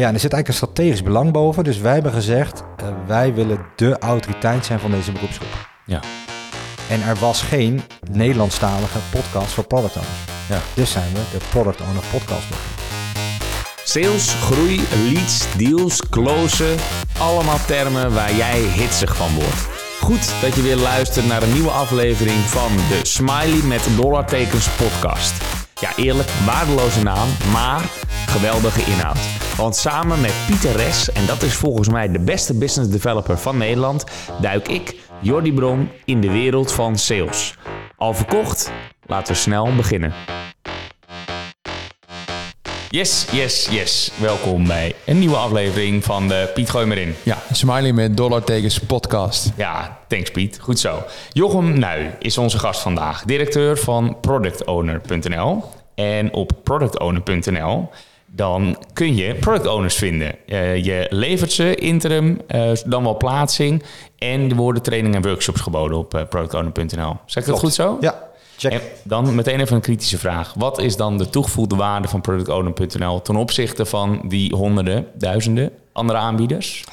Ja, en er zit eigenlijk een strategisch belang boven. Dus wij hebben gezegd, uh, wij willen de autoriteit zijn van deze beroepsgroep. Ja. En er was geen Nederlandstalige podcast voor product owners. Ja. Dus zijn we de Product Owner Podcast begonnen. Sales, groei, leads, deals, closen. Allemaal termen waar jij hitsig van wordt. Goed dat je weer luistert naar een nieuwe aflevering van de Smiley met dollartekens podcast. Ja, eerlijk, waardeloze naam, maar geweldige inhoud. Want samen met Pieter Res, en dat is volgens mij de beste business developer van Nederland, duik ik, Jordi Bron, in de wereld van sales. Al verkocht? Laten we snel beginnen. Yes, yes, yes. Welkom bij een nieuwe aflevering van de Piet Gooi maar in. Ja, Smiley met dollartekens podcast. Ja, thanks Piet. Goed zo. Jochem Nui is onze gast vandaag. Directeur van productowner.nl. En op productowner.nl dan kun je product owners vinden. Uh, je levert ze interim, uh, dan wel plaatsing. En er worden trainingen en workshops geboden op uh, productowner.nl. Zeg ik dat goed zo? Ja, check. En dan meteen even een kritische vraag. Wat is dan de toegevoegde waarde van productowner.nl... ten opzichte van die honderden, duizenden andere aanbieders?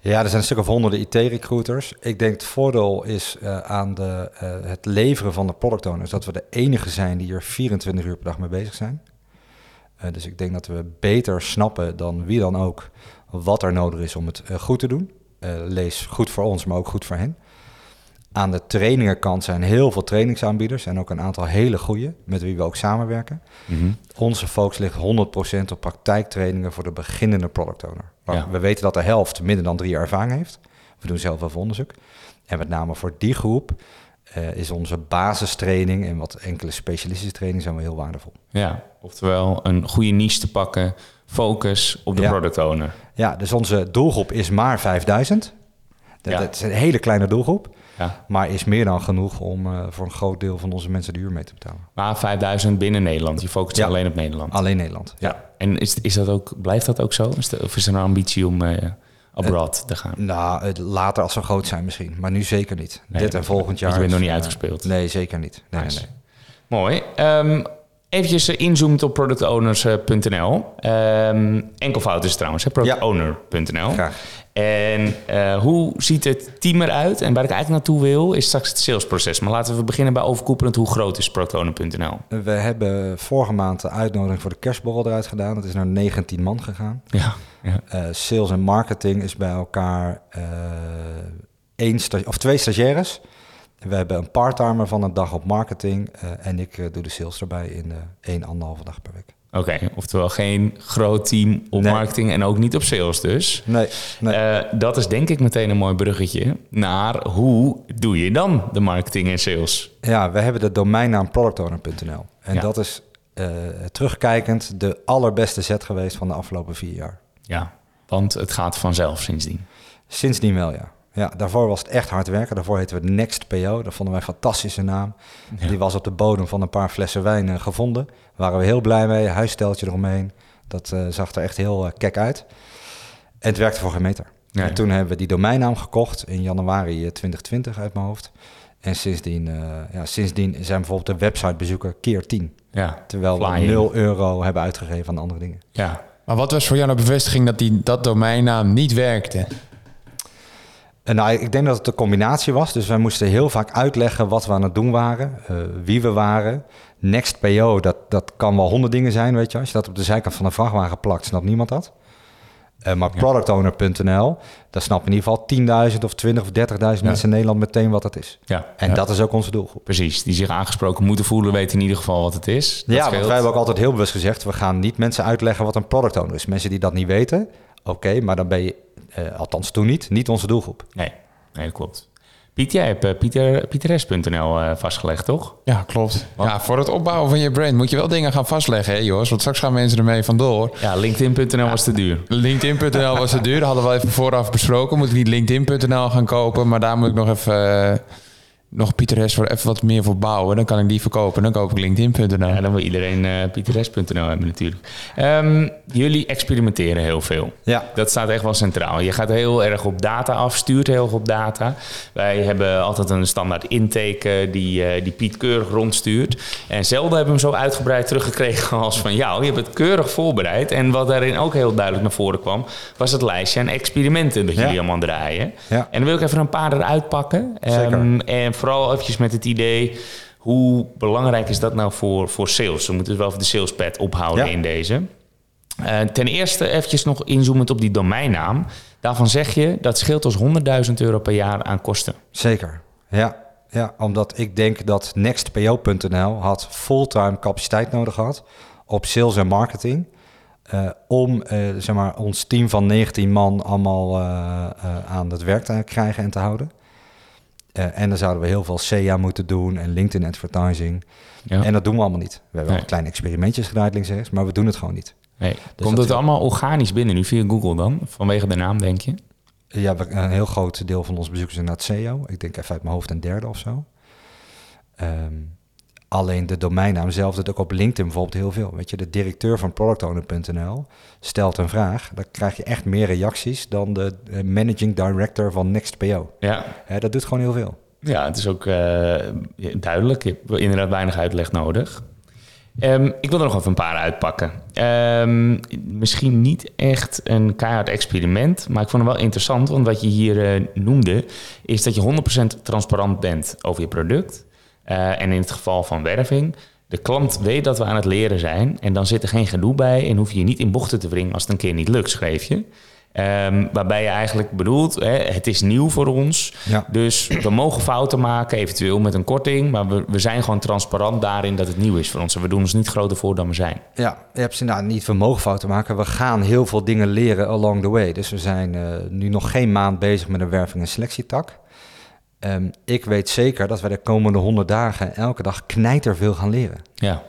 Ja, er zijn een stuk of honderden IT-recruiters. Ik denk het voordeel is uh, aan de, uh, het leveren van de product owners... dat we de enige zijn die er 24 uur per dag mee bezig zijn. Uh, dus ik denk dat we beter snappen dan wie dan ook... wat er nodig is om het goed te doen. lees goed voor ons, maar ook goed voor hen. Aan de trainingenkant zijn heel veel trainingsaanbieders... en ook een aantal hele goede, met wie we ook samenwerken. Mhm. Onze focus ligt 100% op praktijktrainingen voor de beginnende product owner. Ja. We weten dat de helft minder dan drie jaar ervaring heeft. We doen zelf even onderzoek. En met name voor die groep uh, is onze basistraining en wat enkele specialistische trainingen zijn wel heel waardevol. Ja, oftewel een goede niche te pakken, focus op de Ja. product owner. Ja, dus onze doelgroep is maar 5000. Dat, Ja. dat is een hele kleine doelgroep, Ja. maar is meer dan genoeg om uh, voor een groot deel van onze mensen de huur mee te betalen. Maar 5000 binnen Nederland. Je focust Ja. alleen op Nederland. Alleen Nederland. Ja. En is, is dat ook, blijft dat ook zo? Is de- of is er een ambitie om eh abroad te gaan? Nou, het- later als ze groot zijn misschien, maar nu zeker niet. Nee, Dit en volgend jaar. je bent nog niet eh, uitgespeeld. Nee, zeker niet. Nee, Nice. nee, nee. Mooi. Ehm eventjes eh, inzoomt op productowners.nl. Ehm enkelvoud is trouwens, productowner.nl. Graag. En eh, hoe ziet het team eruit? En waar ik eigenlijk naartoe wil, is straks het salesproces. Maar laten we beginnen bij overkoepelend. Hoe groot is productowner.nl? We hebben vorige maand de uitnodiging voor de kerstborrel eruit gedaan. Dat is naar 19 man gegaan. Ja. ja. Eh, sales en marketing is bij elkaar eh één of twee stagiaires. We hebben een parttimer van een dag op marketing. eh, en ik eh, doe de sales erbij in uh, één, anderhalve dag per week. Oké, oftewel geen groot team op Nee. marketing en ook niet op sales dus. Nee, nee. Eh, dat is denk ik meteen een mooi bruggetje naar hoe doe je dan de marketing en sales? Ja, we hebben de domeinnaam productowner.nl. En Ja. dat is eh, terugkijkend de allerbeste zet geweest van de afgelopen vier jaar. Ja, want het gaat vanzelf sindsdien. Sindsdien wel, ja. Ja, daarvoor was het echt hard werken. Daarvoor heten we Next PO. Dat vonden wij een fantastische naam. Ja. Die was op de bodem van een paar flessen wijn eh, gevonden. Daar waren we heel blij mee. Huissteltje eromheen. Dat eh, zag er echt heel eh, kek uit. En het werkte voor geen meter. Ja, en toen hebben we die domeinnaam gekocht in januari eh, 2020 uit mijn hoofd. En sindsdien, ja, sindsdien zijn bijvoorbeeld de websitebezoeker keer 10. Ja, Terwijl we Flying. 0 euro hebben uitgegeven aan andere dingen. ja. Maar wat was voor jou de bevestiging dat die, dat domeinnaam niet werkte? En nou, ik denk dat het een combinatie was. Dus wij moesten heel vaak uitleggen wat we aan het doen waren, eh, wie we waren. Next PO, dat, dat kan wel honderd dingen zijn, weet je. Als je dat op de zijkant van een vrachtwagen plakt, snapt niemand dat. Eh, maar productowner.nl, daar snappen in ieder geval 10.000 of 20 of 30.000 Ja. mensen in Nederland meteen wat dat is. ja. En ja. dat is ook onze doelgroep. Precies, die zich aangesproken moeten voelen, weten in ieder geval wat het is. Dat ja, want scheelt. wij hebben ook altijd heel bewust gezegd... we gaan niet mensen uitleggen wat een product owner is. Mensen die dat niet weten, oké, maar dan ben je, eh, althans toen niet, niet onze doelgroep. Nee, nee, dat klopt. Piet, jij hebt uh, Pieter, pieteres.nl uh, vastgelegd, toch? Ja, klopt. Wat? Ja, voor het opbouwen van je brand moet je wel dingen gaan vastleggen, hè, Jos? Want straks gaan mensen ermee vandoor. Ja, LinkedIn.nl was te duur. LinkedIn.nl was te duur. Dat hadden we even vooraf besproken. Moet ik niet LinkedIn.nl gaan kopen. Maar daar moet ik nog even... eh, nog Pieter voor even wat meer voor bouwen. Dan kan ik die verkopen. Dan koop ik LinkedIn.nl. Ja, dan wil iedereen uh, pieteres.nl hebben natuurlijk. Ehm, jullie experimenteren heel veel. Ja. Dat staat echt wel centraal. Je gaat heel erg op data af, stuurt heel erg op data. Wij hebben altijd een standaard intake die, uh, die Piet keurig rondstuurt. En zelden hebben we hem zo uitgebreid teruggekregen als van jou. Je hebt het keurig voorbereid. En wat daarin ook heel duidelijk naar voren kwam, was het lijstje aan experimenten dat jullie allemaal draaien. Ja. En dan wil ik even een paar eruit pakken. Zeker. Um, en vooral eventjes met het idee... hoe belangrijk is dat nou voor, voor sales? We moeten dus wel even de salespad ophouden Ja. in deze. Uh, ten eerste eventjes nog inzoomend op die domeinnaam. Daarvan zeg je dat scheelt ons 100.000 euro per jaar aan kosten. Zeker, ja. Ja, omdat ik denk dat nextpo.nl had fulltime capaciteit nodig had op sales en marketing. Uh, om uh, zeg maar, ons team van 19 man allemaal aan het werk te krijgen en te houden. Uh, en dan zouden we heel veel SEA moeten doen en LinkedIn advertising. Ja. En dat doen we allemaal niet. We hebben nee. wel kleine experimentjes gedaan links en rechts, maar we doen het gewoon niet. Nee. Dus Komt het is... allemaal organisch binnen nu via Google dan? Vanwege de naam, denk je? Ja, een heel groot deel van onze bezoekers is naar het SEO. Ik denk even uit mijn hoofd een derde of zo. Um, alleen de domeinnaam zelf doet ook op LinkedIn bijvoorbeeld heel veel. Weet je, de directeur van productowner.nl stelt een vraag. Dan krijg je echt meer reacties dan de managing director van NextPO. Ja. He, dat doet gewoon heel veel. Ja, het is ook uh, duidelijk. Je hebt inderdaad weinig uitleg nodig. Um, ik wil er nog even een paar uitpakken. Um, misschien niet echt een keihard experiment, maar ik vond het wel interessant. Want wat je hier uh, noemde, is dat je 100% transparant bent over je product. Uh, en in het geval van werving, de klant weet dat we aan het leren zijn. En dan zit er geen gedoe bij en hoef je je niet in bochten te wringen als het een keer niet lukt, schreef je. Um, waarbij je eigenlijk bedoelt, hè, het is nieuw voor ons. Ja. Dus we mogen fouten maken, eventueel met een korting. Maar we, we zijn gewoon transparant daarin dat het nieuw is voor ons. En we doen ons niet groter voor dan we zijn. Ja, je hebt ze nou niet, we mogen fouten maken. We gaan heel veel dingen leren along the way. Dus we zijn uh, nu nog geen maand bezig met een werving- en selectietak. Um, ik weet zeker dat we de komende 100 dagen elke dag knijter veel gaan leren. Ja.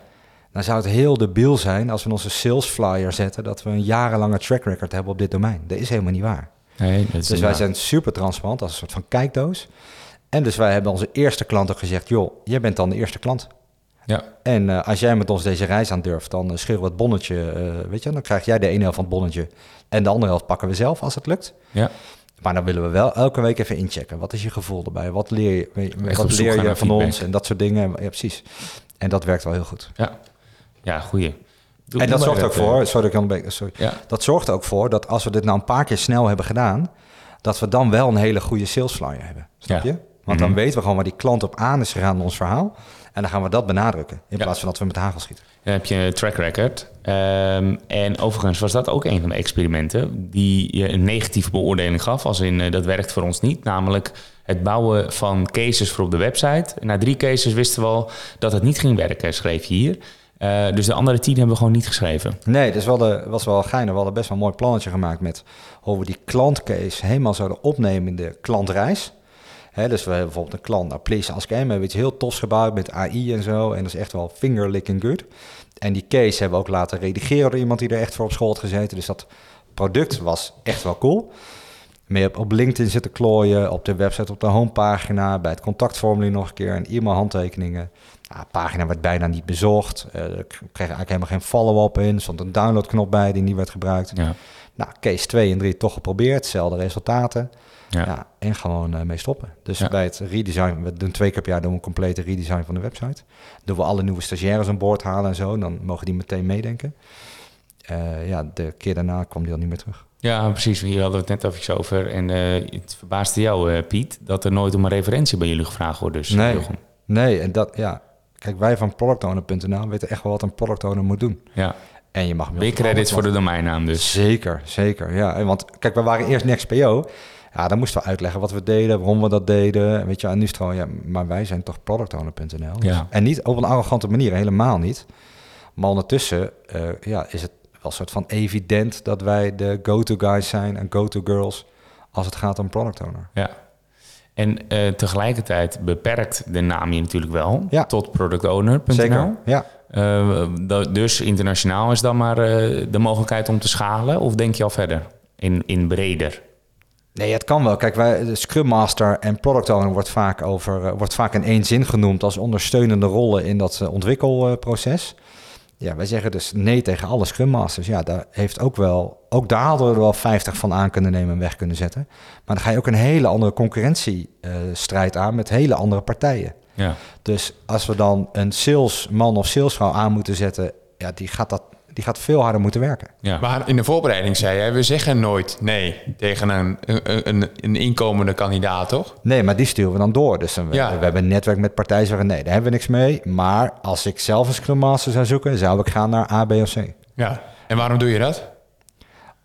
Dan zou het heel debiel zijn als we onze sales flyer zetten dat we een jarenlange track record hebben op dit domein. Dat is helemaal niet waar. Nee, dus wij zijn super transparant als een soort van kijkdoos. En dus wij hebben onze eerste klant ook gezegd, joh, jij bent dan de eerste klant. Ja. En uh, als jij met ons deze reis aan durft, dan uh, schreeuwen we het bonnetje, uh, weet je, dan krijg jij de ene helft van het bonnetje. En de andere helft pakken we zelf als het lukt. Ja. Maar dan willen we wel elke week even inchecken. Wat is je gevoel erbij? Wat leer je, Echt wat leer je van feedback. ons? En dat soort dingen. Ja, precies. En dat werkt wel heel goed. Ja, ja goeie. Doe en dat zorgt ook voor, sorry, ik beetje- sorry. Ja. dat zorgt ook voor dat als we dit nou een paar keer snel hebben gedaan, dat we dan wel een hele goede sales flyer hebben. Snap Ja. je? Want dan Mhm. weten we gewoon waar die klant op aan is gegaan in ons verhaal. En dan gaan we dat benadrukken. In Ja. plaats van dat we met hagel schieten. Dan heb je een track record. Ehm, en overigens was dat ook een van de experimenten die je een negatieve beoordeling gaf. Als in, eh, dat werkt voor ons niet. Namelijk het bouwen van cases voor op de website. Na drie cases wisten we al dat het niet ging werken, schreef je hier. Eh, dus de andere tien hebben we gewoon niet geschreven. Nee, dus we hadden, was wel geinig. We hadden best wel een mooi plannetje gemaakt met hoe we die klantcase helemaal zouden opnemen in de klantreis. Hè, dus we hebben bijvoorbeeld een klant, nou Please Ask M, hebben iets heel tofs gebouwd met AI en zo. En dat is echt wel finger licking good. En die case hebben we ook laten redigeren door iemand die er echt voor op school had gezeten. Dus dat product was echt wel cool. Meer op, op LinkedIn zitten klooien, op de website, op de homepagina, bij het contactformulier nog een keer en e-mail handtekeningen. Nou, de pagina werd bijna niet bezocht. Eh, er kreeg eigenlijk helemaal geen follow-up in. Er stond een downloadknop bij die niet werd gebruikt. Ja. Nou, case 2 en 3 toch geprobeerd, hetzelfde resultaten. Ja. Ja. en gewoon eh, mee stoppen. Dus Ja. bij het redesign, we doen twee keer per jaar doen we een complete redesign van de website. Doen we alle nieuwe stagiaires aan boord halen en zo, dan mogen die meteen meedenken. Eh, ja, de keer daarna kwam die al niet meer terug. Ja, precies. Hier hadden we het net even over. En eh, het verbaasde jou, Piet, dat er nooit om een referentie bij jullie gevraagd wordt. Dus, Nee. Jochem. Nee, en dat, ja. Kijk, wij van productowner.nl weten echt wel wat een product owner moet doen. Ja. En je mag Weer credits voor de domeinnaam dus. Zeker, zeker. Ja, En want kijk, we waren eerst NextPO. Ja, dan moesten we uitleggen wat we deden, waarom we dat deden. Weet je, en nu is het gewoon, ja, maar wij zijn toch productowner.nl. Ja. En niet op een arrogante manier, helemaal niet. Maar ondertussen eh, ja, is het wel een soort van evident dat wij de go-to guys zijn en go-to girls als het gaat om product owner. Ja. En eh, tegelijkertijd beperkt de naam je natuurlijk wel Ja. tot productowner.nl. Zeker, ja. Da- dus internationaal is dan maar de mogelijkheid om te schalen? Of denk je al verder? In, in breder? Nee, het kan wel. Kijk, wij, de Scrum Master en Product Owner wordt vaak, over, eh, wordt vaak in één zin genoemd als ondersteunende rollen in dat eh, ontwikkelproces. Ja, wij zeggen dus nee tegen alle Scrum Masters. Ja, daar heeft ook wel, ook daar hadden we er wel 50 van aan kunnen nemen en weg kunnen zetten. Maar dan ga je ook een hele andere concurrentiestrijd aan met hele andere partijen. Ja. Dus als we dan een salesman of salesvrouw aan moeten zetten, ja, die gaat dat die gaat veel harder moeten werken. Ja. Maar in de voorbereiding zei jij, we zeggen nooit nee tegen een, een, een, een inkomende kandidaat, toch? Nee, maar die sturen we dan door. Dus Ja. we, we hebben een netwerk met partijen zeggen nee, daar hebben we niks mee. Maar als ik zelf een Scrum Master zou zoeken, zou ik gaan naar A, B of C. Ja. En waarom doe je dat?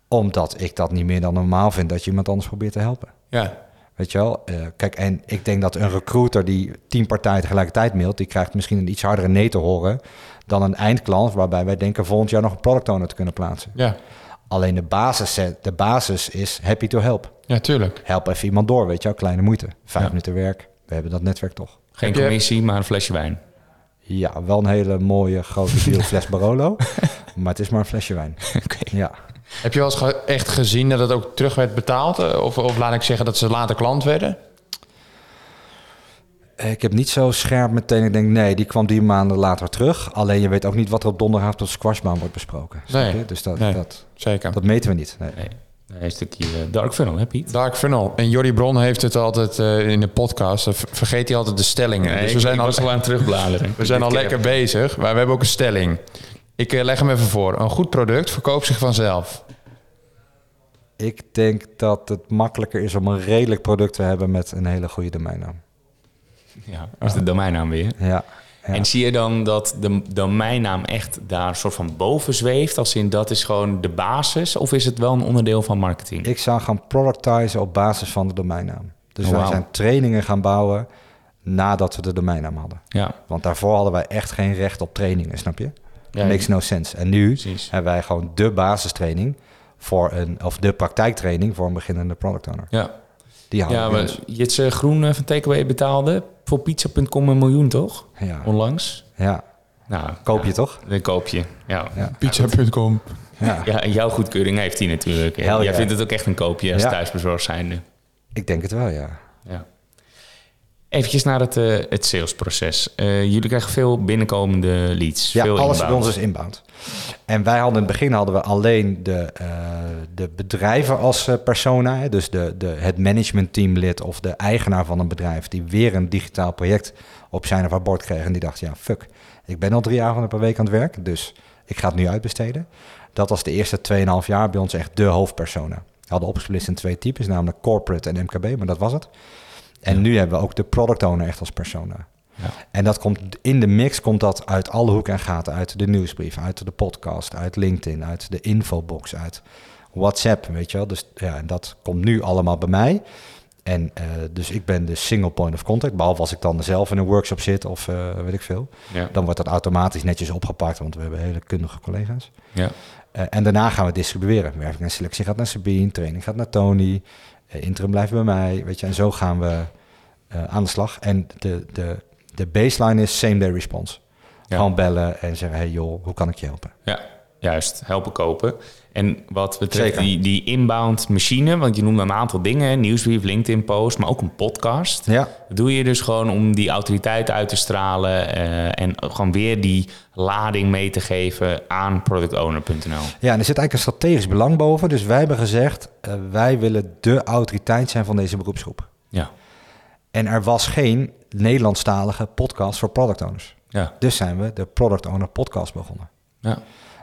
Omdat ik dat niet meer dan normaal vind dat je iemand anders probeert te helpen. Ja. Weet je wel? Eh, kijk, en ik denk dat een recruiter die tien partijen tegelijkertijd mailt, die krijgt misschien een iets hardere nee te horen dan een eindklant waarbij wij denken volgend jaar nog een product owner te kunnen plaatsen. Ja. Alleen de basis, de basis is happy to help. Ja, tuurlijk. Help even iemand door, weet je wel? Kleine moeite. Vijf Ja. minuten werk. We hebben dat netwerk toch. Geen Heb je- commissie, maar een flesje wijn. Ja, wel een hele mooie grote bierfles Barolo. maar het is maar een flesje wijn. Oké. Ja. Heb je wel eens ge- echt gezien dat het ook terug werd betaald? Eh, Of, of laat ik zeggen dat ze later klant werden? Ik heb niet zo scherp meteen. Ik denk, nee, die kwam drie maanden later terug. Alleen je weet ook niet wat er op donderdagavond op de squashbaan wordt besproken. Nee. je? Dus dat, Nee. dat, Zeker. dat meten we niet. Nee. Nee. Nee, een stukje eh, dark funnel, hè Piet? Dark Funnel. En Jordi Bron heeft het altijd eh, in de podcast. eh, ver- vergeet hij altijd de stellingen. dus we zijn al, was al aan het terugbladeren. we zijn al lekker bezig. Maar we hebben ook een stelling. Ik eh, leg hem even voor. Een goed product verkoopt zich vanzelf. Ik denk dat het makkelijker is om een redelijk product te hebben met een hele goede domeinnaam. Ja, dat is de domeinnaam weer. Ja. ja. En zie je dan dat de domeinnaam echt daar een soort van boven zweeft? Als in dat is gewoon de basis? Of is het wel een onderdeel van marketing? Ik zou gaan productizen op basis van de domeinnaam. Dus Oh, wij zijn trainingen gaan bouwen nadat we de domeinnaam hadden. Ja, Want daarvoor hadden wij echt geen recht op trainingen, snap je? Ja, Makes no sense. En nu precies. hebben wij gewoon de basistraining voor een, of de praktijktraining voor een beginnende product owner. Ja, Die ja. Jitse Groen van Takeaway betaalde voor pizza.com een miljoen, toch? Ja, Onlangs. ja. Nou, koop je ja, toch? Dan koop je. Ja. Ja. Pizza.com. Ja. Ja, en jouw goedkeuring heeft hij natuurlijk. Hell Jij vindt het ook echt een koopje als Ja. thuisbezorgd zijnde. Ik denk het wel, ja. Ja. Eventjes naar het, eh, het salesproces. Eh, jullie krijgen veel binnenkomende leads. Ja, veel alles bij ons is inbound. En wij hadden in het begin hadden we alleen de, eh, de bedrijven als persona. Dus de, de, het managementteamlid of de eigenaar van een bedrijf... die weer een digitaal project op zijn of haar bord kreeg. En die dacht, ja, fuck, ik ben al drie avonden per week aan het werk... dus ik ga het nu uitbesteden. Dat was de eerste 2,5 jaar bij ons echt de hoofdpersona. We hadden opgesplitst in twee types, namelijk corporate en MKB, maar dat was het. En nu hebben we ook de product owner echt als persona. Ja. En dat komt in de mix komt dat uit alle hoeken en gaten. Uit de nieuwsbrief, uit de podcast, uit LinkedIn, uit de infobox, uit WhatsApp, weet je wel. Dus ja, en dat komt nu allemaal bij mij. En eh, dus ik ben de single point of contact. Behalve als ik dan zelf in een workshop zit of eh, weet ik veel. Ja. Dan wordt dat automatisch netjes opgepakt, want we hebben hele kundige collega's. Ja. Eh, en daarna gaan we distribueren. Werving en selectie gaat naar Sabine, training gaat naar Tony, interim blijft bij mij, weet je. En zo gaan we aan de slag. En de, de, de baseline is same day response. Ja. Gewoon bellen en zeggen, hey joh, hoe kan ik je helpen? Ja, juist. Helpen kopen. En wat betreft Zeker. die, die inbound machine, want je noemde een aantal dingen, nieuwsbrief, LinkedIn post, maar ook een podcast. Ja, Dat doe je dus gewoon om die autoriteit uit te stralen eh, en gewoon weer die lading mee te geven aan productowner.nl. ja en er zit eigenlijk een strategisch belang boven. Dus wij hebben gezegd, eh, wij willen de autoriteit zijn van deze beroepsgroep. Ja, En er was geen Nederlandstalige podcast voor product owners. ja, Dus zijn we de Product Owner Podcast begonnen. ja.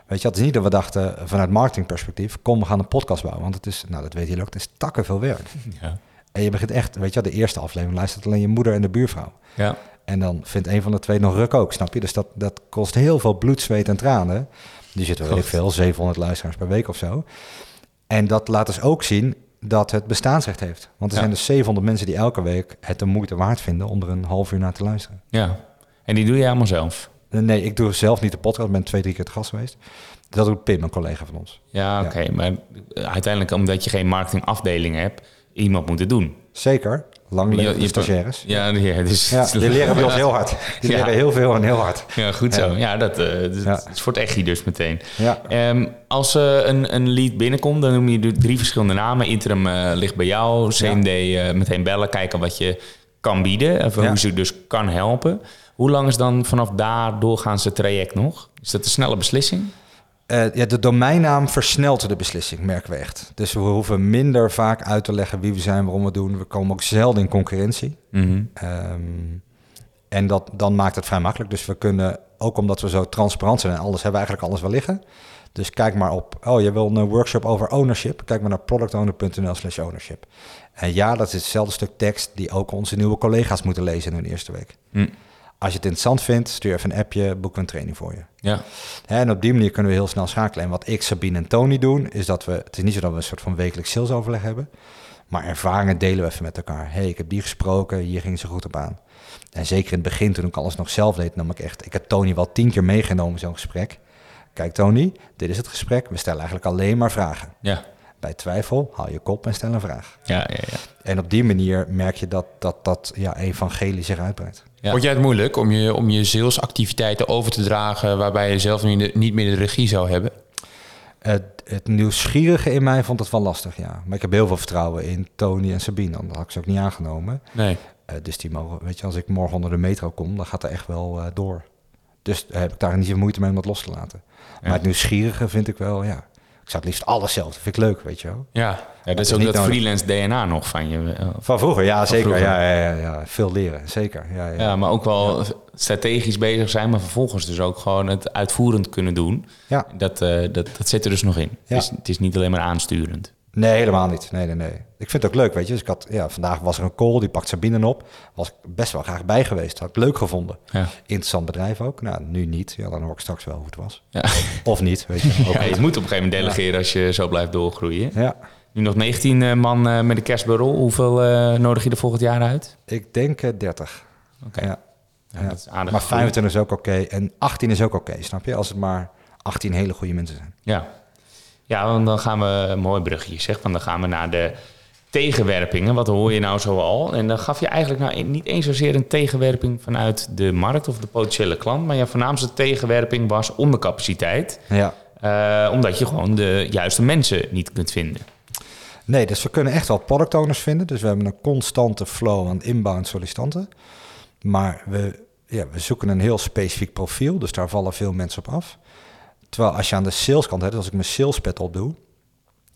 Weet je, het is niet dat we dachten vanuit marketingperspectief, kom, we gaan een podcast bouwen. Want het is, nou dat weet je ook, het is takken veel werk. ja. En je begint echt, weet je, de eerste aflevering luistert alleen je moeder en de buurvrouw. ja. En dan vindt een van de twee nog ruk ook, snap je? Dus dat, dat kost heel veel bloed, zweet en tranen. Die zitten wel Klopt. veel, 700 luisteraars per week of zo. En dat laat dus ook zien dat het bestaansrecht heeft. Want er Ja. zijn dus 700 mensen die elke week het de moeite waard vinden om er een half uur naar te luisteren. ja. En die doe je allemaal zelf? Nee, ik doe zelf niet de podcast, ik ben twee, drie keer te gast geweest. Dat doet Pim, een collega van ons. Ja, oké. Maar uiteindelijk omdat je geen marketingafdeling hebt, iemand moet het doen. Zeker. Lang Je- leven je- de stagiaires. Ja, ja, dus, Ja, die leren bij ons heel hard. Die leren heel veel en heel hard. Ja, goed zo. Ja, dat, eh, dat Ja. is voor het echi dus meteen. Ja. Ehm, als eh, een, een lead binnenkomt, dan noem je drie verschillende namen. Interim eh, ligt bij jou, CMD eh, meteen bellen, kijken wat je kan bieden. Of hoe ze dus kan helpen. Hoe lang is dan vanaf daar doorgaans het traject nog? Is dat een snelle beslissing? Eh, ja, de domeinnaam versnelt de beslissing, merken we echt. Dus we hoeven minder vaak uit te leggen wie we zijn, waarom we het doen. We komen ook zelden in concurrentie. Mhm. Ehm, en dat, dan maakt het vrij makkelijk. Dus we kunnen, ook omdat we zo transparant zijn en alles, hebben we eigenlijk alles wel liggen. Dus kijk maar op, oh je wil een workshop over ownership. Kijk maar naar productowner.nl slash ownership. En ja, dat is hetzelfde stuk tekst die ook onze nieuwe collega's moeten lezen in hun eerste week. Hm. Als je het interessant vindt, stuur even een appje, boeken we een training voor je. Ja. En op die manier kunnen we heel snel schakelen. En wat ik, Sabine en Tony doen, is dat we... Het is niet zo dat we een soort van wekelijks salesoverleg hebben. Maar ervaringen delen we even met elkaar. hey, ik heb die gesproken, hier ging ze goed op aan. En zeker in het begin, toen ik alles nog zelf deed, nam ik echt... Ik heb Tony wel tien keer meegenomen in zo'n gesprek. Kijk Tony, dit is het gesprek. We stellen eigenlijk alleen maar vragen. Ja. Bij twijfel, haal je kop en stel een vraag. Ja, ja, ja. En op die manier merk je dat dat, dat ja, evangelie zich uitbreidt. Ja. Vond jij het moeilijk om je, om je salesactiviteiten over te dragen waarbij je zelf niet, niet meer de regie zou hebben? Het, het nieuwsgierige in mij vond het wel lastig, ja. Maar ik heb heel veel vertrouwen in Tony en Sabine. Dan had ik ze ook niet aangenomen. Nee. Eh, dus die mogen, weet je, als ik morgen onder de metro kom, dan gaat er echt wel eh, door. Dus eh, heb ik daar niet zoveel moeite mee om dat los te laten. Maar het nieuwsgierige vind ik wel, ja. Ik zou het liefst alles zelf. Dat vind ik leuk, weet je wel. Ja. Ja, dat is is ook dat nodig. freelance DNA nog van je. eh, Van vroeger, ja, zeker. vroeger. Ja, ja, ja, ja, veel leren, zeker. Ja, ja. Ja, maar ook wel strategisch bezig zijn, maar vervolgens dus ook gewoon het uitvoerend kunnen doen. ja. Dat, eh, dat, dat zit er dus nog in. Ja. Het, is, het is niet alleen maar aansturend. Nee, helemaal niet. Nee, nee, nee. Ik vind het ook leuk, weet je. Dus ik had, ja, vandaag was er een call, die pakt Sabine op. Was ik best wel graag bij geweest. Had ik leuk gevonden. Ja. Interessant bedrijf ook. Nou, nu niet. Ja, dan hoor ik straks wel hoe het was. Ja. Of niet, weet je. Ook Ja, je moet op een gegeven moment delegeren als je zo blijft doorgroeien. Ja, Nu nog 19 eh, man eh, met een kerstbureau. Hoeveel eh, nodig je er volgend jaar uit? ik denk eh, 30. Oké. Ja. Maar gegroeid. 25 is ook oké. En 18 is ook oké, snap je? Als het maar 18 hele goede mensen zijn. Ja. ja, want dan gaan we een mooi brugje zeg. Want dan gaan we naar de tegenwerpingen. Wat hoor je nou zo al? En dan gaf je eigenlijk nou niet eens zozeer een tegenwerping vanuit de markt of de potentiële klant. Maar je voornaamste tegenwerping was ondercapaciteit. Ja. Eh, omdat je gewoon de juiste mensen niet kunt vinden. Nee, dus we kunnen echt wel product owners vinden. Dus we hebben een constante flow aan inbound sollicitanten. Maar we, ja, we zoeken een heel specifiek profiel. Dus daar vallen veel mensen op af. Terwijl als je aan de saleskant hebt, dus als ik mijn salespad opdoe...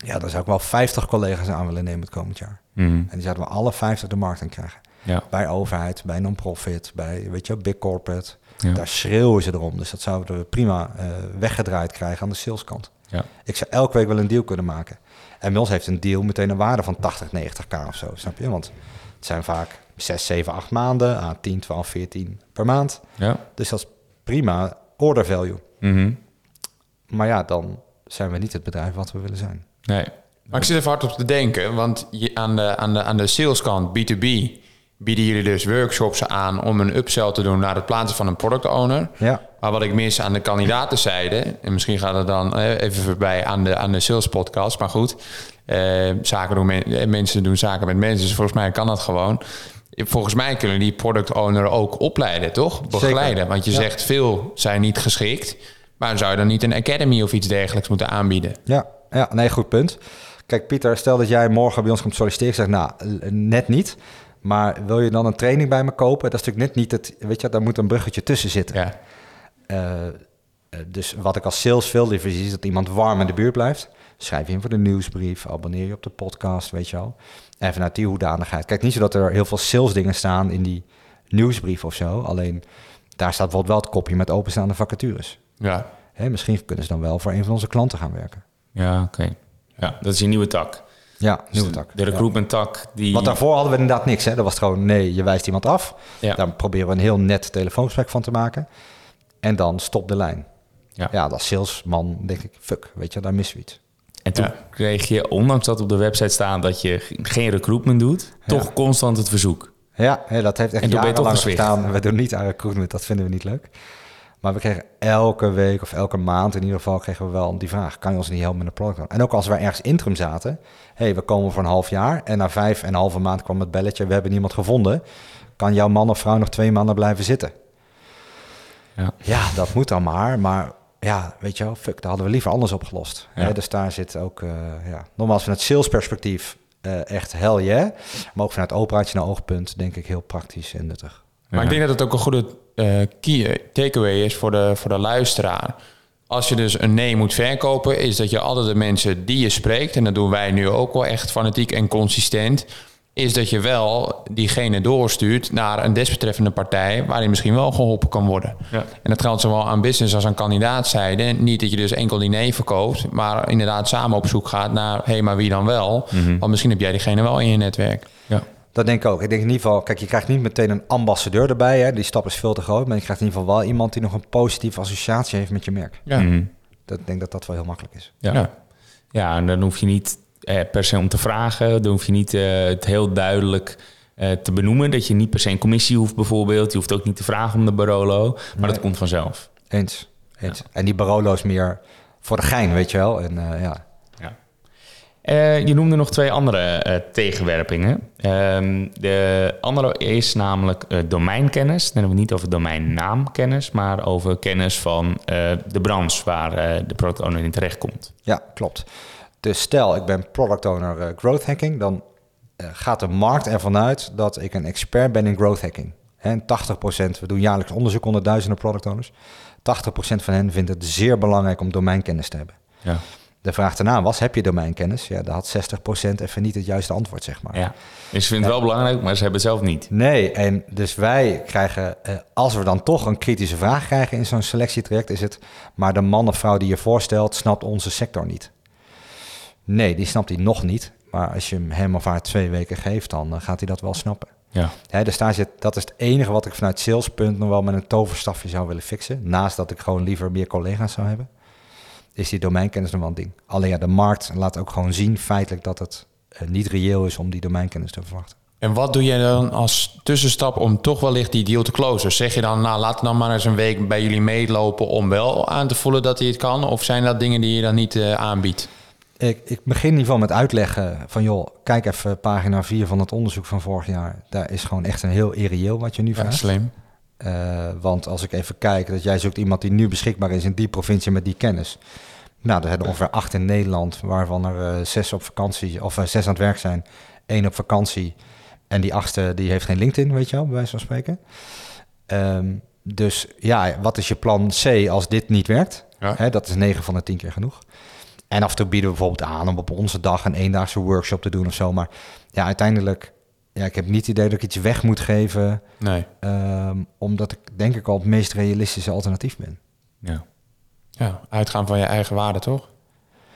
Ja, dan zou ik wel 50 collega's aan willen nemen het komend jaar. En die zouden we alle 50 de markt in krijgen. Ja. Bij overheid, bij non-profit, bij weet je, big corporate. Ja. Daar schreeuwen ze erom. Dus dat zouden we prima eh, weggedraaid krijgen aan de saleskant. Ja. Ik zou elke week wel een deal kunnen maken. En bij ons heeft een deal meteen een waarde van 80, 90k of zo, snap je? Want het zijn vaak 6, 7, 8 maanden aan 10, 12, 14 per maand. Ja. Dus dat is prima order value. Mhm. Maar ja, dan zijn we niet het bedrijf wat we willen zijn. Nee. Maar ik zit even hard op te denken, want je, aan, de, aan, de, aan de saleskant, B2B, bieden jullie dus workshops aan om een upsell te doen naar het plaatsen van een product owner. Ja, Maar wat ik mis aan de kandidatenzijde, en misschien gaat het dan eh, even voorbij aan de, aan de sales podcast, maar goed, eh, zaken doen men- eh, mensen doen zaken met mensen, dus volgens mij kan dat gewoon. Volgens mij kunnen die product owner ook opleiden, toch? Begeleiden. Want je Ja. zegt veel zijn niet geschikt, maar zou je dan niet een academy of iets dergelijks moeten aanbieden? ja, ja, nee, goed punt. Kijk, Pieter, stel dat jij morgen bij ons komt solliciteren. Ik zeg, nou, eh, net niet. Maar wil je dan een training bij me kopen? Dat is natuurlijk net niet het... Weet je, daar moet een bruggetje tussen zitten. Ja. Eh, eh, dus wat ik als sales veel liever zie, is dat iemand warm in de buurt blijft. Schrijf je in voor de nieuwsbrief, abonneer je op de podcast, weet je wel. En vanuit die hoedanigheid. Kijk, niet zo dat er heel veel sales dingen staan in die nieuwsbrief of zo. Alleen, daar staat bijvoorbeeld wel het kopje met openstaande vacatures. Ja. Hè, misschien kunnen ze dan wel voor een van onze klanten gaan werken. Ja, oké. Ja, dat is een nieuwe tak. Ja, nieuwe tak. De recruitment tak die... Want daarvoor hadden we inderdaad niks. Hè? Dat was gewoon, nee, je wijst iemand af. Ja. Daar proberen we een heel net telefoongesprek van te maken. En dan stop de lijn. Ja. Ja, als salesman denk ik, fuck, weet je, daar missen we iets. En toen Ja. kreeg je, ondanks dat op de website staat dat je ge- geen recruitment doet, toch constant het verzoek. Ja, hè, dat heeft echt En toen ben je toch jarenlang gezwicht. gestaan. We doen niet aan recruitment, dat vinden we niet leuk. Maar we kregen elke week of elke maand in ieder geval kregen we wel die vraag: kan je ons niet helpen met een product? En ook als we ergens interim zaten, hey, we komen voor een half jaar en na vijf en een halve maand kwam het belletje: we hebben niemand gevonden. Kan jouw man of vrouw nog twee maanden blijven zitten? Ja. ja, dat moet dan maar. Maar ja, weet je wel, fuck, dat hadden we liever anders opgelost. Ja. Hè, dus daar zit ook, eh ja, nogmaals vanuit salesperspectief eh echt hell yeah. Maar ook vanuit operationeel oogpunt denk ik heel praktisch en nuttig. Maar ik denk dat het ook een goede eh, key eh, takeaway is voor de, voor de luisteraar. Als je dus een nee moet verkopen, is dat je altijd de mensen die je spreekt, en dat doen wij nu ook wel echt fanatiek en consistent, is dat je wel diegene doorstuurt naar een desbetreffende partij waarin misschien wel geholpen kan worden. Ja. En dat geldt zowel aan business als aan kandidaatzijde. Niet dat je dus enkel die nee verkoopt, maar inderdaad samen op zoek gaat naar, hé, hey, maar wie dan wel? Want misschien heb jij diegene wel in je netwerk. Ja. Dat denk ik ook. Ik denk in ieder geval, kijk, je krijgt niet meteen een ambassadeur erbij. Hè? Die stap is veel te groot. Maar je krijgt in ieder geval wel iemand die nog een positieve associatie heeft met je merk. Ja. Mhm. Dat, ik denk dat dat wel heel makkelijk is. Ja. Ja. Ja. en dan hoef je niet eh, per se om te vragen. Dan hoef je niet eh, het heel duidelijk eh, te benoemen. Dat je niet per se een commissie hoeft bijvoorbeeld. Je hoeft ook niet te vragen om de Barolo. Maar Nee. dat komt vanzelf. Eens. Eens. En die Barolo is meer voor de gein, weet je wel. En eh, ja, Eh, je noemde nog twee andere eh, tegenwerpingen. Ehm, de andere is namelijk eh, domeinkennis. Dan hebben we het niet over domeinnaamkennis, maar over kennis van de branche waar de product owner in terechtkomt. Ja, klopt. Dus stel, ik ben product owner growth hacking, dan gaat de markt ervan uit dat ik een expert ben in growth hacking. En 80%, we doen jaarlijks onderzoek onder duizenden product owners. 80% van hen vindt het zeer belangrijk om domeinkennis te hebben. Ja. De vraag daarna was, heb je domeinkennis? Ja, daar had 60% even niet het juiste antwoord, zeg maar. ja. Dus ze vinden het wel belangrijk, maar ze hebben het zelf niet. Nee, en dus wij krijgen, eh, als we dan toch een kritische vraag krijgen in zo'n selectietraject, is het, maar de man of vrouw die je voorstelt, snapt onze sector niet. Nee, die snapt hij nog niet. Maar als je hem, hem of haar twee weken geeft, dan eh, gaat hij dat wel snappen. Ja. Dus daar zit, dat is het enige wat ik vanuit salespunt nog wel met een toverstafje zou willen fixen. Naast dat ik gewoon liever meer collega's zou hebben. Is die domeinkennis nog wel een ding. Alleen ja, de markt laat ook gewoon zien feitelijk dat het eh, niet reëel is om die domeinkennis te verwachten. En wat doe je dan als tussenstap om toch wellicht die deal te closen? Zeg je dan, nou laat dan maar eens een week bij jullie meelopen om wel aan te voelen dat hij het kan? Of zijn dat dingen die je dan niet eh, aanbiedt? Ik, ik begin in ieder geval met uitleggen van... joh, kijk even pagina 4 van het onderzoek van vorig jaar. Daar is gewoon echt een heel irreëel wat je nu Ja, vraagt. slim. Eh, want als ik even kijk, dat jij zoekt iemand die nu beschikbaar is in die provincie met die kennis. Nou, er zijn er ongeveer acht in Nederland, waarvan er eh, zes op vakantie, of eh, zes aan het werk zijn, één op vakantie. En die achtste, die heeft geen LinkedIn, weet je wel, bij wijze van spreken. Ehm, dus ja, wat is je plan C als dit niet werkt? Ja. Hè, dat is 9 van de 10 keer genoeg. En af en toe bieden we bijvoorbeeld aan om op onze dag een eendaagse workshop te doen of zo. Maar ja, uiteindelijk, ja, ik heb niet het idee dat ik iets weg moet geven. Nee. Ehm, omdat ik denk ik al het meest realistische alternatief ben. Ja. Ja, uitgaan van je eigen waarde, toch?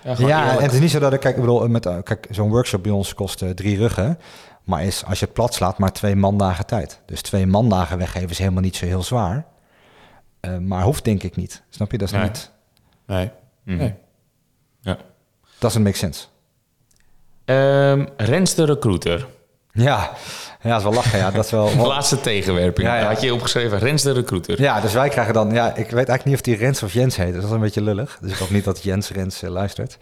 gewoon Ja, en het is niet zo dat ik, kijk, ik bedoel, met, eh, kijk, zo'n workshop bij ons kost eh, drie ruggen. Maar is, als je het plat slaat, maar twee mandagen tijd. Dus twee mandagen weggeven is helemaal niet zo heel zwaar. Eh, maar hoeft denk ik niet. Snap je? Dat is Nee. niet, Nee. Mhm. nee. ja. doesn't make sense. Ehm, Rens de recruiter. Ja, ja, dat is wel lachen. Ja, dat is wel. De laatste tegenwerping. Ja, had je opgeschreven, Rens de recruiter. Ja, dus wij krijgen dan... Ja, ik weet eigenlijk niet of die Rens of Jens heet. Dus dat is een beetje lullig. Dus ik hoop niet dat Jens Rens eh, luistert.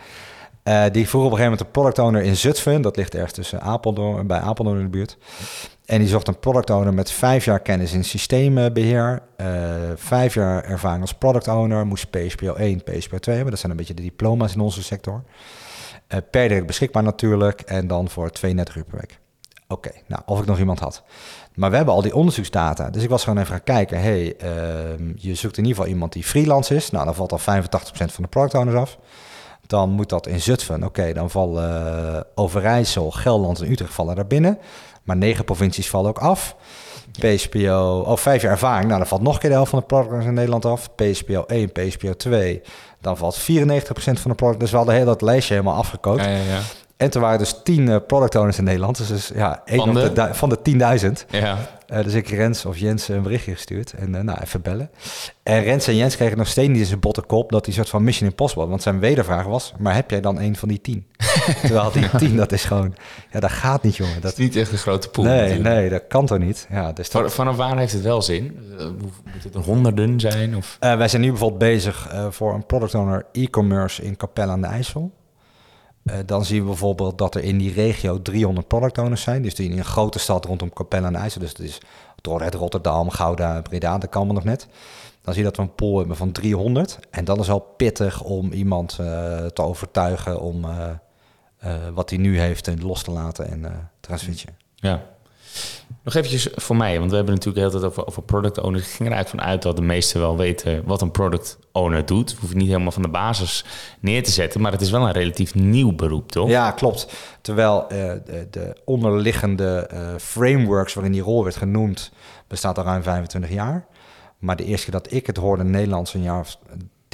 Eh, die vroeg op een gegeven moment een product owner in Zutphen. Dat ligt ergens tussen Apeldoorn, bij Apeldoorn in de buurt. En die zocht een product owner met vijf jaar kennis in systeembeheer. eh, vijf jaar ervaring als product owner. Moest PSPO 1, PSPO 2 hebben. Dat zijn een beetje de diploma's in onze sector. Eh, per direct beschikbaar natuurlijk. En dan voor 32 uur per week. Oké, nou, of ik nog iemand had. Maar we hebben al die onderzoeksdata. Dus ik was gewoon even gaan kijken. hey, ehm, je zoekt in ieder geval iemand die freelance is. Nou, dan valt al 85% van de product owners af. Dan moet dat in Zutphen. Oké, dan vallen Overijssel, Gelderland en Utrecht vallen daar binnen. Maar negen provincies vallen ook af. PSPO, oh, vijf jaar ervaring. Nou, dan valt nog een keer de helft van de product owners in Nederland af. PSPO 1, PSPO 2. Dan valt 94% van de product. Dus we hadden heel dat lijstje helemaal afgekookt. Ja, ja. En toen waren dus 10 eh, product owners in Nederland. Dus, dus ja, één Van de? de, van de 10.000. Ja. Eh, dus ik Rens of Jens een berichtje gestuurd. En eh, nou, even bellen. En Rens en Jens kregen nog steeds niet in zijn botte kop dat die soort van Mission Impossible. Want zijn wedervraag was, maar heb jij dan een van die tien? Terwijl die tien, dat is gewoon... Ja, dat gaat niet, jongen. Dat is niet echt een grote pool. nee, natuurlijk. nee, dat kan toch niet? Ja, dus dat, Van- Vanaf waar heeft het wel zin? Moet het een honderden zijn? Of? Eh, wij zijn nu bijvoorbeeld bezig voor een product owner e-commerce in Capelle aan de IJssel. Eh, dan zien we bijvoorbeeld dat er in die regio 300 product owners zijn. Dus die in een grote stad rondom Capelle aan de IJssel. Dus dat is Dordrecht, Rotterdam, Gouda, Breda, dat kan nog net. Dan zie je dat we een pool hebben van 300. En dan is al pittig om iemand eh, te overtuigen om eh, wat hij nu heeft en los te laten en te gaan switchen. Ja. Nog eventjes voor mij, want we hebben natuurlijk de hele tijd over, over product owners. Ik ging er eigenlijk van uit dat de meesten wel weten wat een product owner doet. We hoeven niet helemaal van de basis neer te zetten, maar het is wel een relatief nieuw beroep, toch? Ja, klopt. Terwijl eh, de, de onderliggende eh, frameworks waarin die rol werd genoemd, bestaat al ruim 25 jaar. Maar de eerste keer dat ik het hoorde in Nederlands een jaar of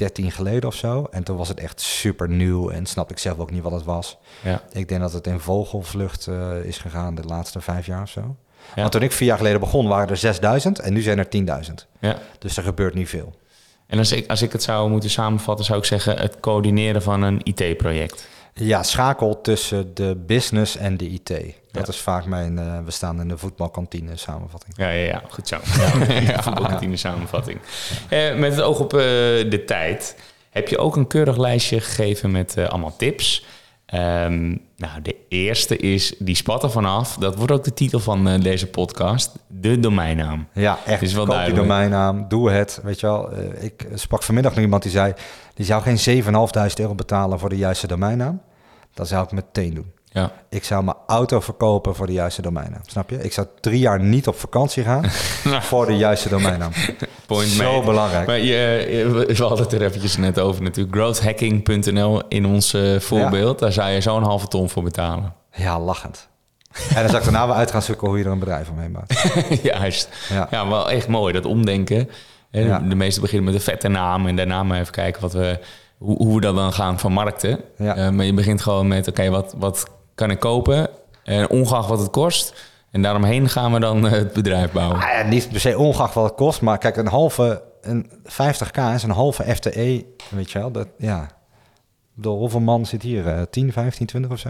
13 geleden of zo. En toen was het echt super nieuw en snapte ik zelf ook niet wat het was. Ja. Ik denk dat het in vogelvlucht eh, is gegaan de laatste vijf jaar of zo. Ja. Want toen ik vier jaar geleden begon, waren er 6000 en nu zijn er 10.000. ja. Dus er gebeurt niet veel. En als ik, als ik het zou moeten samenvatten, zou ik zeggen het coördineren van een IT-project. Ja, schakel tussen de business en de IT. Dat Ja. is vaak mijn, eh, we staan in de voetbalkantine samenvatting. Ja, ja, ja, goed zo. Ja, voetbalkantine samenvatting. Eh, met het oog op eh, de tijd heb je ook een keurig lijstje gegeven met allemaal tips. Ehm, nou, de eerste is, die spat er vanaf. Dat wordt ook de titel van eh, deze podcast. De domeinnaam. Ja, echt. Is wel Koop duidelijk. domeinnaam, doe het. Weet je wel, eh, ik sprak vanmiddag nog iemand die zei... die zou geen 7.500 euro betalen voor de juiste domeinnaam. Dat zou ik meteen doen. Ja. Ik zou mijn auto verkopen voor de juiste domeinnaam. Snap je? Ik zou drie jaar niet op vakantie gaan voor de juiste domeinnaam. Point Zo made. belangrijk. Maar je, je- we hadden het er eventjes net over natuurlijk. Growthhacking.nl in ons eh, voorbeeld. Daar zou je zo'n halve ton voor betalen. Ja, lachend. En dan zou ik daarna wel uit gaan zoeken hoe je er een bedrijf omheen maakt. Juist. Ja. Ja, wel echt mooi, dat omdenken. Ja. De meesten beginnen met een vette naam en daarna maar even kijken wat we, hoe, hoe we dat dan gaan vermarkten. Ja. Eh, maar je begint gewoon met, oké, wat, wat kan ik kopen? En ongeacht wat het kost. En daaromheen gaan we dan eh, het bedrijf bouwen. Ah ja, niet per se ongeacht wat het kost, maar kijk, een halve, een 50k is een halve FTE, weet je wel. Dat, ja, bedoel, hoeveel man zit hier? Eh, 10, 15, 20 of zo?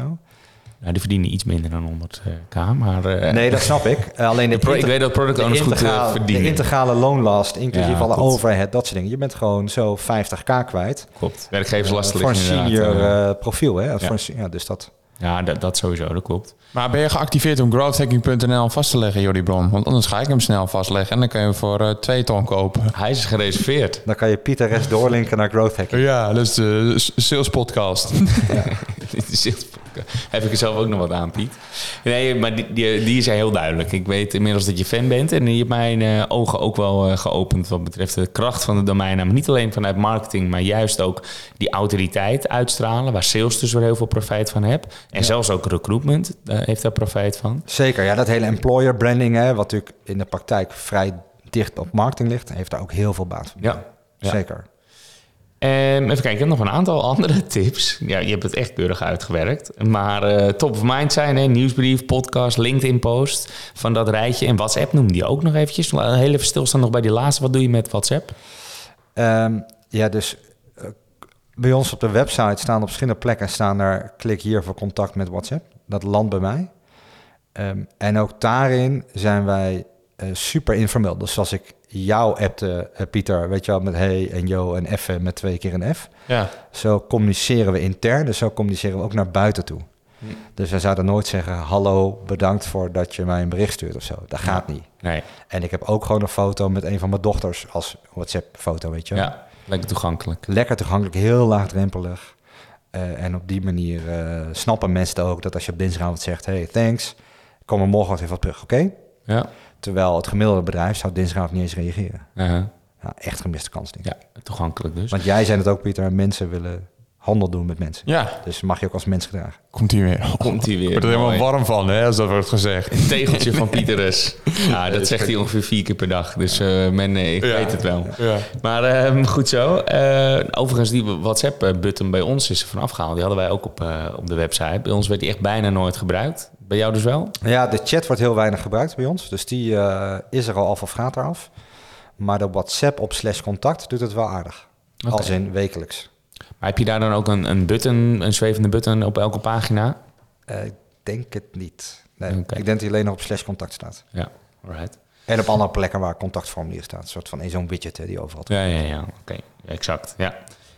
Nou, die verdienen iets minder dan 100k, maar... eh, Nee, dat snap ik. Eh, alleen de de ik weet dat product de owners goed eh, verdienen. De integrale loonlast, inclusief Ja, alle klopt. overhead, dat soort dingen. Je bent gewoon zo 50k kwijt. Klopt. Werkgeverslast Eh, voor een senior eh, eh, profiel, hè? ja. Voor een se- ja, dus dat... ja, dat, dat sowieso, dat klopt. Maar ben je geactiveerd om growthhacking.nl vast te leggen, Jordi Bron? Want anders ga ik hem snel vastleggen en dan kun je hem voor eh, twee ton kopen. Hij is gereserveerd. Dan kan je Pieter Rest doorlinken naar growth hacking. Ja, dat is de s- sales podcast. Dit is heel- Heb ik er zelf ook nog wat aan, Piet? Nee, maar die, die, die is heel duidelijk. Ik weet inmiddels dat je fan bent. En je hebt mijn eh, ogen ook wel eh, geopend wat betreft de kracht van de domeinnaam. Niet alleen vanuit marketing, maar juist ook die autoriteit uitstralen. Waar sales dus weer heel veel profijt van hebt. En zelfs ook recruitment eh, heeft daar profijt van. Zeker, ja, dat hele employer branding, hè, wat natuurlijk in de praktijk vrij dicht op marketing ligt, heeft daar ook heel veel baat van. Ja. Ja. Zeker. En even kijken, ik heb nog een aantal andere tips. Ja, je hebt het echt keurig uitgewerkt. Maar eh, top of mind zijn, hè? nieuwsbrief, podcast, LinkedIn-post van dat rijtje. En WhatsApp noemde je ook nog eventjes. Heel even stilstaan nog bij die laatste. Wat doe je met WhatsApp? Ehm, ja, dus eh, bij ons op de website staan op verschillende plekken staan er klik hier voor contact met WhatsApp. Dat landt bij mij. Ehm, en ook daarin zijn wij eh, super informeel. Dus zoals ik jou appte, eh, Pieter, weet je wel, met hey en yo en F met twee keer een F. Ja. Zo communiceren we intern, dus zo communiceren we ook naar buiten toe. Dus wij zouden nooit zeggen, hallo, bedankt voor dat je mij een bericht stuurt of zo. Dat gaat niet. Nee, En ik heb ook gewoon een foto met een van mijn dochters als WhatsApp-foto, weet je wel. ja, lekker toegankelijk. Lekker toegankelijk, heel laagdrempelig. Eh, en op die manier eh, snappen mensen ook dat als je op dinsdagavond zegt, hey, thanks, kom er morgen wat even wat terug, oké? Ja, Terwijl het gemiddelde bedrijf zou dinsdagavond niet eens reageren. uh-huh. Ja, echt gemiste kans, denk ik. ja toegankelijk dus. Want jij zei het ook, Pieter, mensen willen handel doen met mensen. ja, Dus mag je ook als mens gedragen. komt hier weer. Komt hij weer. Ik word er helemaal warm van, hè, als dat wordt gezegd. Een tegeltje van Pieterus. Ja, dat zegt hij ongeveer vier keer per dag. Dus eh, men, eh, ik Ja. weet het wel. Ja. Maar ehm, goed zo. Eh, overigens, die WhatsApp-button bij ons is er vanaf gehaald. Die hadden wij ook op, eh, op de website. Bij ons werd die echt bijna nooit gebruikt. Bij jou dus wel? Ja, de chat wordt heel weinig gebruikt bij ons. Dus die eh, is er al af of gaat eraf. Maar de WhatsApp op slash contact doet het wel aardig. Oké. Als in wekelijks. Maar heb je daar dan ook een, een button, een zwevende button op elke pagina? Eh, ik denk het niet. Nee, ik denk dat hij alleen nog op slash contact staat. Ja, alright. En op andere plekken waar contactformulier staat. Een soort van zo'n widget hè, die overal... Ja, ja, ja. Oké, exact. Ja.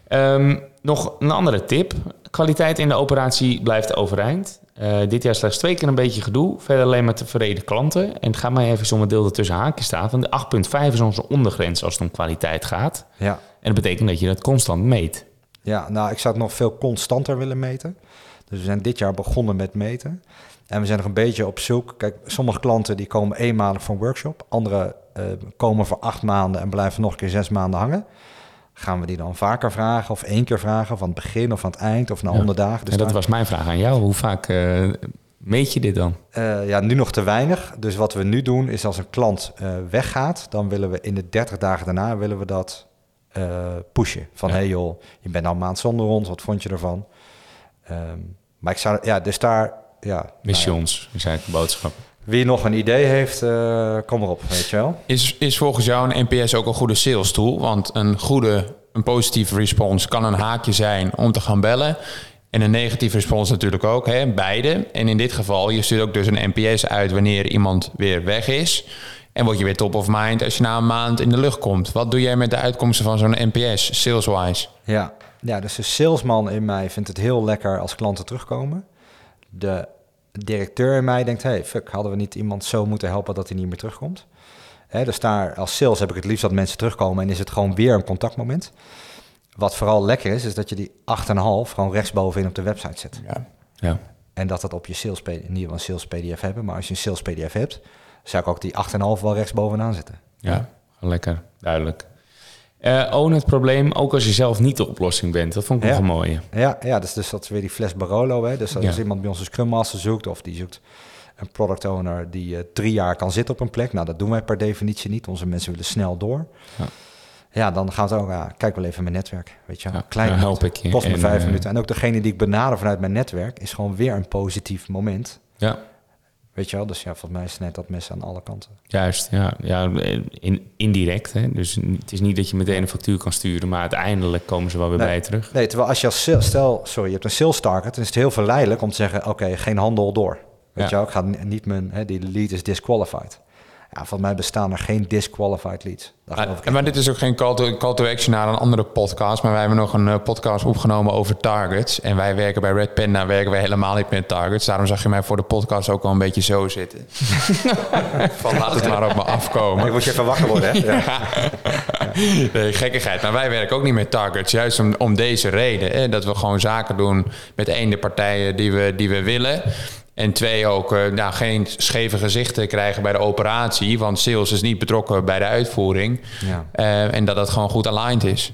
Ehm, nog een andere tip. Kwaliteit in de operatie blijft overeind. Eh, dit jaar slechts twee keer een beetje gedoe. Verder alleen maar tevreden klanten. En het gaat mij even zo'n deel er tussen haakjes staat. Want de 8.5 is onze ondergrens als het om kwaliteit gaat. Ja. En dat betekent dat je dat constant meet. ja, nou, ik zou het nog veel constanter willen meten. Dus we zijn dit jaar begonnen met meten. En we zijn nog een beetje op zoek. Kijk, sommige klanten die komen eenmalig voor een workshop. Andere eh, komen voor acht maanden en blijven nog een keer zes maanden hangen. Gaan we die dan vaker vragen of één keer vragen? Van het begin of aan het eind of na Ja. honderd dagen? Dus en dat was mijn vraag aan jou. Hoe vaak eh, meet je dit dan? Eh, ja, nu nog te weinig. Dus wat we nu doen is als een klant eh, weggaat, dan willen we in de 30 dagen daarna willen we dat pushen. Van Ja. hey joh, je bent nou een maand zonder ons, wat vond je ervan? Ehm, maar ik zou, ja, dus daar, ja. nou ja, Missions, is eigenlijk de boodschap. Wie nog een idee heeft, eh, kom erop, weet je wel. Is, is volgens jou een NPS ook een goede sales tool? Want een goede, een positieve response kan een haakje zijn om te gaan bellen. En een negatieve response natuurlijk ook, hè? beide. En in dit geval, je stuurt ook dus een NPS uit wanneer iemand weer weg is. En word je weer top of mind als je na een maand in de lucht komt. Wat doe jij met de uitkomsten van zo'n NPS, sales-wise? Ja. ja, dus de salesman in mij vindt het heel lekker als klanten terugkomen. De directeur in mij denkt, hey, fuck, hadden we niet iemand zo moeten helpen dat hij niet meer terugkomt? Hè, dus daar als sales heb ik het liefst dat mensen terugkomen en is het gewoon weer een contactmoment. Wat vooral lekker is, is dat je die 8,5 gewoon rechtsbovenin op de website zet. Ja. Ja. En dat dat op je sales, P- niet een sales PDF hebben, maar als je een sales PDF hebt, zou ik ook die 8,5 wel rechtsbovenaan zetten. Ja, lekker, duidelijk. Eh own het probleem, ook als je zelf niet de oplossing bent. Dat vond ik Ja. nog een mooie. Ja, ja dus, dus dat is weer die fles Barolo. Hè? Dus als Ja. iemand bij ons een Scrum Master zoekt of die zoekt een product owner die eh, drie jaar kan zitten op een plek. Nou, dat doen wij per definitie niet. Onze mensen willen snel door. Ja. Ja, dan gaat het ook, ja, kijk wel even mijn netwerk. Weet je. Ja, klein help ik je. kost me En, vijf eh, minuten. En ook degene die ik benader vanuit mijn netwerk is gewoon weer een positief moment. Ja, Weet je wel, dus ja, volgens mij snijdt dat mes aan alle kanten. juist. Ja, ja in, indirect. Hè? Dus het is niet dat je meteen een factuur kan sturen, maar uiteindelijk komen ze wel weer Nee. bij je terug. Nee, terwijl als je als sales, stel, sorry, je hebt een sales target, dan is het heel verleidelijk om te zeggen, oké, geen handel door. Weet Ja. je wel, ik ga niet mijn, hè, die lead is disqualified. Ja, volgens mij bestaan er geen disqualified leads. Ik Maar, dit is ook geen call to, call to action naar een andere podcast. Maar wij hebben nog een eh, podcast opgenomen over targets. En wij werken bij Red Panda werken wij helemaal niet met targets. Daarom zag je mij voor de podcast ook al een beetje zo zitten. Van laat het maar op me afkomen. Ik moet je even wakker worden, hè? Ja. Nee, gekkigheid. Maar wij werken ook niet met targets. Juist om, om deze reden. Hè, dat we gewoon zaken doen met één de partijen die we, die we willen. En twee ook eh, nou, geen scheve gezichten krijgen bij de operatie. Want sales is niet betrokken bij de uitvoering. Ja. Eh, en dat dat gewoon goed aligned is.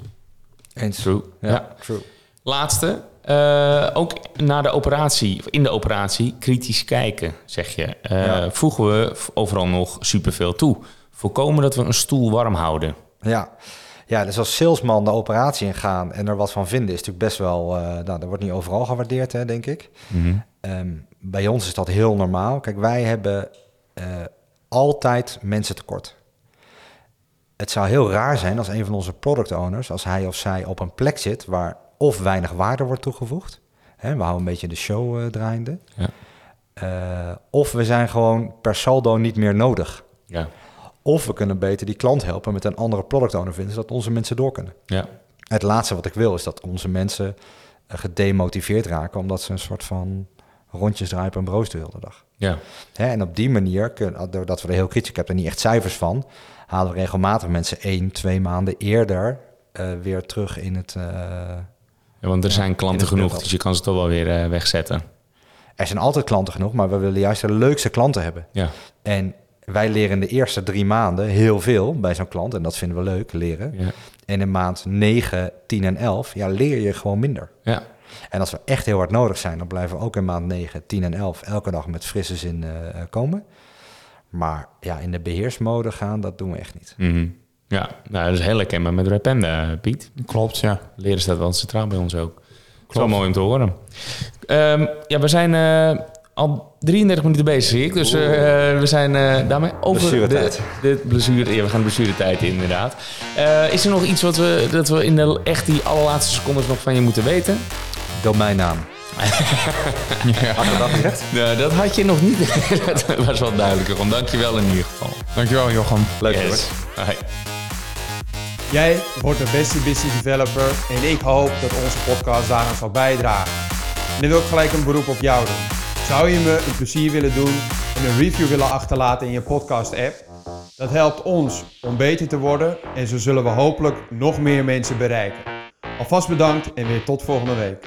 Eens. True. Ja, Ja. true. Laatste, eh, ook na de operatie, of in de operatie, kritisch kijken, zeg je. Eh, Ja. Voegen we overal nog superveel toe. Voorkomen dat we een stoel warm houden. Ja. Ja, dus als salesman de operatie ingaan en er wat van vinden, is natuurlijk best wel, eh, nou, dat wordt niet overal gewaardeerd, hè, denk ik. Ehm, bij ons is dat heel normaal. Kijk, wij hebben eh, altijd mensen tekort. Het zou heel raar zijn als een van onze product owners, als hij of zij op een plek zit waar of weinig waarde wordt toegevoegd. Hè, we houden een beetje de show eh, draaiende. Ja. Of we zijn gewoon per saldo niet meer nodig. Ja. Of we kunnen beter die klant helpen met een andere product owner vinden, zodat onze mensen door kunnen. Ja. Het laatste wat ik wil is dat onze mensen eh, gedemotiveerd raken, omdat ze een soort van rondjes draaien op een de hele dag. Ja. Hè, en op die manier, kun- doordat we er heel kritisch, ik heb er niet echt cijfers van, halen we regelmatig mensen één, twee maanden eerder eh, weer terug in het... eh, Ja, want er zijn klanten genoeg, dus je kan ze toch wel weer wegzetten. er zijn altijd klanten genoeg, maar we willen juist de leukste klanten hebben. Ja. En wij leren in de eerste drie maanden heel veel bij zo'n klant. En dat vinden we leuk, leren. Ja. En in maand 9, 10 en 11, ja, leer je gewoon minder. Ja. En als we echt heel hard nodig zijn, dan blijven we ook in maand 9, 10 en 11 elke dag met frisse zin eh, komen. Maar ja, in de beheersmode gaan, dat doen we echt niet. Mhm. Ja, nou, dat is heel herkenbaar met Red Panda, Piet. Klopt, ja. Leren staat wel centraal bij ons ook. Klopt. Wel mooi om te horen. Ehm, ja, we zijn eh, al 33 minuten bezig, zie ik. Dus eh, we zijn eh, daarmee over de, de blessure. Ja, we gaan de blessuretijd in, inderdaad. Eh, is er nog iets wat we, dat we in de echt die allerlaatste secondes nog van je moeten weten? Domeinnaam. Had ik dat gezegd? Nou, dat had je nog niet. dat was wel duidelijker. Om dankjewel in ieder geval. Dankjewel Jochem. Leuk hoor. Yes. Hoi. Jij wordt de beste business developer en ik hoop dat onze podcast daaraan zal bijdragen. En dan wil ik gelijk een beroep op jou doen. Zou je me een plezier willen doen en een review willen achterlaten in je podcast app? Dat helpt ons om beter te worden en zo zullen we hopelijk nog meer mensen bereiken. Alvast bedankt en weer tot volgende week.